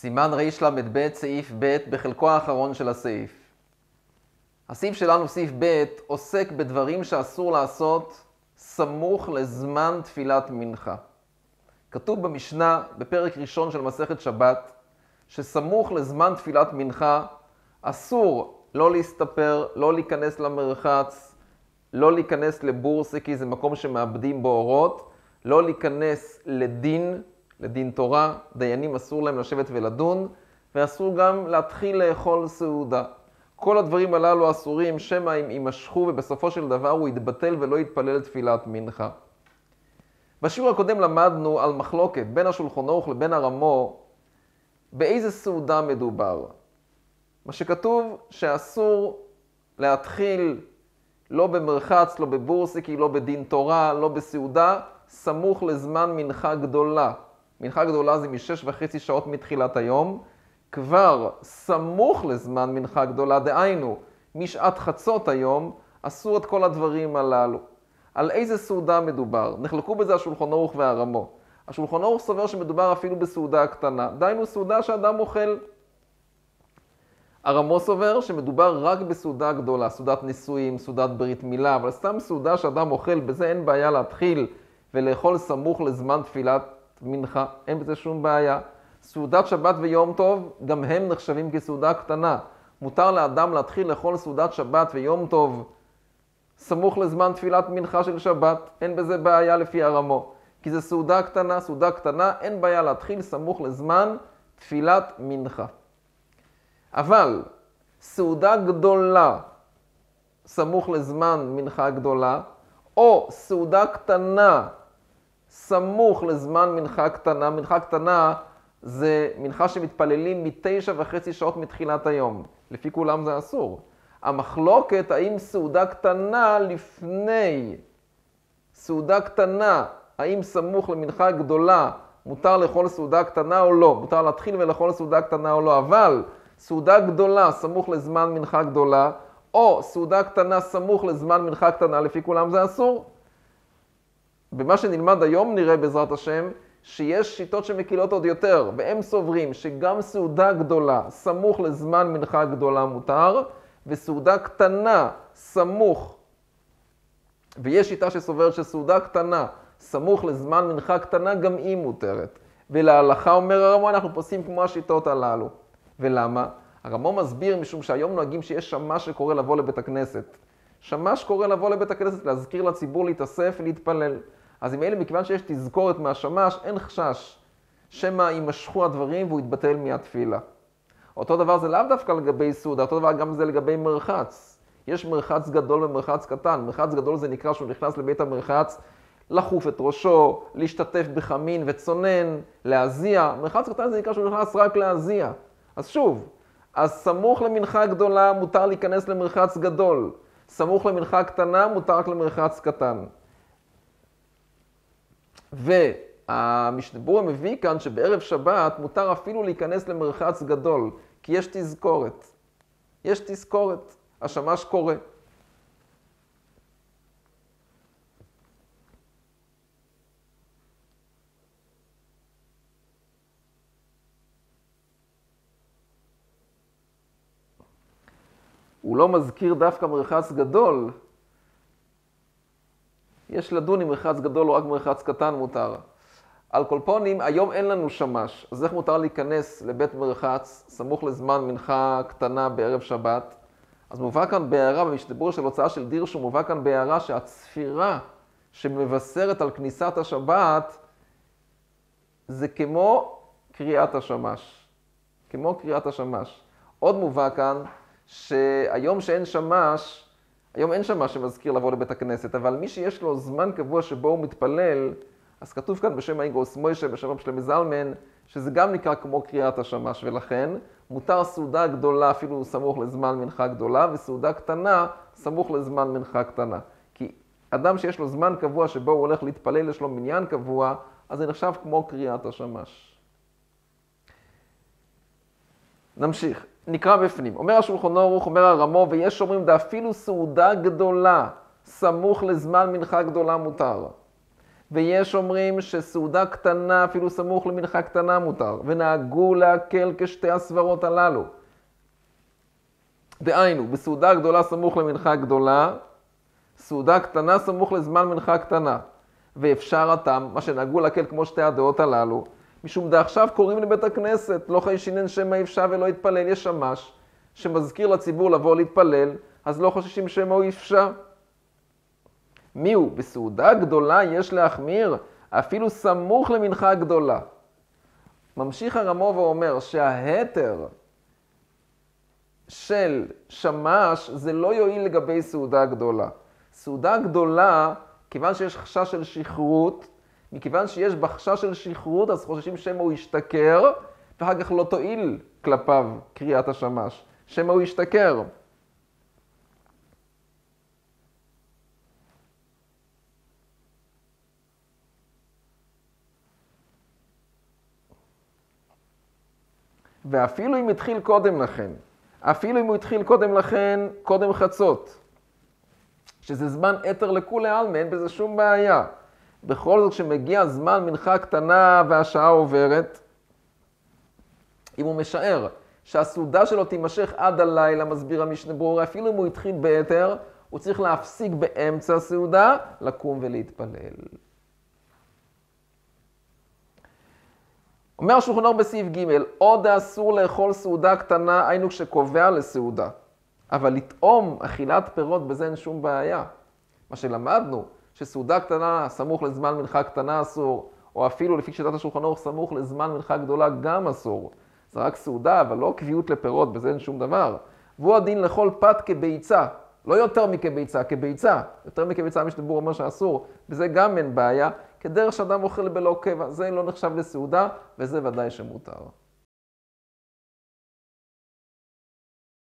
סימן רל"ב, סעיף ב', בחלקו האחרון של הסעיף. הסעיף שלנו, סעיף ב', עוסק בדברים שאסור לעשות סמוך לזמן תפילת מנחה. כתוב במשנה, בפרק ראשון של מסכת שבת, שסמוך לזמן תפילת מנחה אסור לא להסתפר, לא להיכנס למרחץ, לא להיכנס לבורסה כי זה מקום שמאבדים בו אורות, לא להיכנס לדין, לדין תורה, דיינים אסור להם לשבת ולדון, ואסור גם להתחיל לאכול סעודה. כל הדברים הללו אסורים, שמא הם יימשכו ובסופו של דבר הוא יתבטל ולא יתפלל תפילת מנחה. בשיעור הקודם למדנו על מחלוקת בין השולחון ערוך לבין הרמו, באיזה סעודה מדובר. מה שכתוב שאסור להתחיל לא במרחץ, לא בבורסיקי, לא בדין תורה, לא בסעודה, סמוך לזמן מנחה גדולה. מנחה גדולה זה משש וחצי שעות מתחילת היום. כבר סמוך לזמן מנחה גדולה, דהיינו, משעת חצות היום, אסור את כל הדברים הללו. על איזה סעודה מדובר? נחלקו בזה השולחון ערוך והרמו. השולחון ערוך סובר שמדובר אפילו בסעודה קטנה, דהיינו סעודה שאדם אוכל. הרמו סובר שמדובר רק בסעודה גדולה, סעודת נישואים, סעודת ברית מילה, אבל סתם סעודה שאדם אוכל, בזה אין בעיה להתחיל ולאכול סמוך לזמן תפילת מנחה, אין בזה שום בעיה. סעודת שבת ויום טוב, גם הם נחשבים כסעודה קטנה. מותר לאדם להתחיל לאכול סעודת שבת ויום טוב סמוך לזמן תפילת מנחה של שבת, אין בזה בעיה לפי הרמו. כי זו סעודה קטנה, סעודה קטנה, אין בעיה להתחיל סמוך לזמן תפילת מנחה. אבל סעודה גדולה סמוך לזמן מנחה גדולה, או סעודה קטנה סמוך לזמן מנחה קטנה, מנחה קטנה זה מנחה שמתפללים מתשע וחצי שעות מתחילת היום. לפי כולם זה אסור. המחלוקת האם סעודה קטנה לפני, סעודה קטנה, האם סמוך למנחה גדולה מותר לאכול סעודה קטנה או לא, מותר להתחיל ולאכול סעודה קטנה או לא, אבל סעודה גדולה סמוך לזמן מנחה גדולה, או סעודה קטנה סמוך לזמן מנחה קטנה, לפי כולם זה אסור. במה שנלמד היום נראה בעזרת השם, שיש שיטות שמקילות עוד יותר, והם סוברים שגם סעודה גדולה סמוך לזמן מנחה גדולה מותר, וסעודה קטנה סמוך, ויש שיטה שסוברת שסעודה קטנה סמוך לזמן מנחה קטנה גם היא מותרת. ולהלכה אומר הרמו, אנחנו פוסעים כמו השיטות הללו. ולמה? הרמו מסביר משום שהיום נוהגים שיש שמש שקורא לבוא לבית הכנסת. שמש קורא לבוא לבית הכנסת, להזכיר לציבור להתאסף ולהתפלל. אז אם אלה, מכיוון שיש תזכורת מהשמש, אין חשש שמא יימשכו הדברים והוא יתבטל מהתפילה. אותו דבר זה לאו דווקא לגבי סעודה, אותו דבר גם זה לגבי מרחץ. יש מרחץ גדול ומרחץ קטן. מרחץ גדול זה נקרא שהוא נכנס לבית המרחץ, לחוף את ראשו, להשתתף בחמין וצונן, להזיע. מרחץ קטן זה נקרא שהוא נכנס רק להזיע. אז שוב, אז סמוך למנחה גדולה מותר להיכנס למרחץ גדול. סמוך למנחה קטנה מותר רק למרחץ קטן. והמשתבור מביא כאן שבערב שבת מותר אפילו להיכנס למרחץ גדול, כי יש תזכורת. יש תזכורת, השמש קורא. הוא לא מזכיר דווקא מרחץ גדול, יש לדון אם מרחץ גדול או רק מרחץ קטן מותר. על קולפונים, היום אין לנו שמש, אז איך מותר להיכנס לבית מרחץ סמוך לזמן מנחה קטנה בערב שבת? אז מובא כאן בהערה, במשתברור של הוצאה של דירשו, מובא כאן בהערה שהצפירה שמבשרת על כניסת השבת זה כמו קריאת השמש. כמו קריאת השמש. עוד מובא כאן שהיום שאין שמש, היום אין שמש שמזכיר לבוא לבית הכנסת, אבל מי שיש לו זמן קבוע שבו הוא מתפלל, אז כתוב כאן בשם האיגרוס מוישה, בשם רב שלמה זלמן, שזה גם נקרא כמו קריאת השמש, ולכן מותר סעודה גדולה אפילו סמוך לזמן מנחה גדולה, וסעודה קטנה סמוך לזמן מנחה קטנה. כי אדם שיש לו זמן קבוע שבו הוא הולך להתפלל, יש לו מניין קבוע, אז זה נחשב כמו קריאת השמש. נמשיך. נקרא בפנים. אומר השולחון ערוך, אומר הרמו, ויש אומרים, ואפילו סעודה גדולה, סמוך לזמן מנחה גדולה מותר. ויש אומרים שסעודה קטנה, אפילו סמוך למנחה קטנה מותר, ונהגו להקל כשתי הסברות הללו. דהיינו, בסעודה גדולה סמוך למנחה גדולה, סעודה קטנה סמוך לזמן מנחה קטנה. ואפשר התם, מה שנהגו להקל כמו שתי הדעות הללו, משום דעכשיו קוראים לבית הכנסת, לא חיישינן שמא יפשע ולא יתפלל, יש שמש שמזכיר לציבור לבוא להתפלל, אז לא חוששים שמא הוא יפשע. מי הוא? בסעודה גדולה יש להחמיר, אפילו סמוך למנחה גדולה. ממשיך הרמו ואומר שההתר של שמש זה לא יועיל לגבי סעודה גדולה. סעודה גדולה, כיוון שיש חשש של שכרות, מכיוון שיש בחשש של שכרות, אז חוששים שמא הוא ישתכר, ואחר כך לא תועיל כלפיו קריאת השמש, שמא הוא ישתכר. ואפילו אם התחיל קודם לכן, אפילו אם הוא התחיל קודם לכן, קודם חצות, שזה זמן אתר לכולי עלמא, אין בזה שום בעיה. בכל זאת, כשמגיע זמן מנחה קטנה והשעה עוברת, אם הוא משער שהסעודה שלו תימשך עד הלילה, מסביר המשנה ברורה, אפילו אם הוא התחיל ביתר, הוא צריך להפסיק באמצע הסעודה, לקום ולהתפלל. אומר השולחן אור בסעיף ג', עוד אסור לאכול סעודה קטנה, היינו כשקובע לסעודה. אבל לטעום אכילת פירות, בזה אין שום בעיה. מה שלמדנו, שסעודה קטנה סמוך לזמן מנחה קטנה אסור, או אפילו לפי שיטת השולחן אור סמוך לזמן מנחה גדולה גם אסור. זה רק סעודה, אבל לא קביעות לפירות, בזה אין שום דבר. והוא הדין לכל פת כביצה, לא יותר מכביצה, כביצה. יותר מכביצה, משתבור אומר שאסור, בזה גם אין בעיה. כדרך שאדם אוכל בלא קבע, זה לא נחשב לסעודה, וזה ודאי שמותר.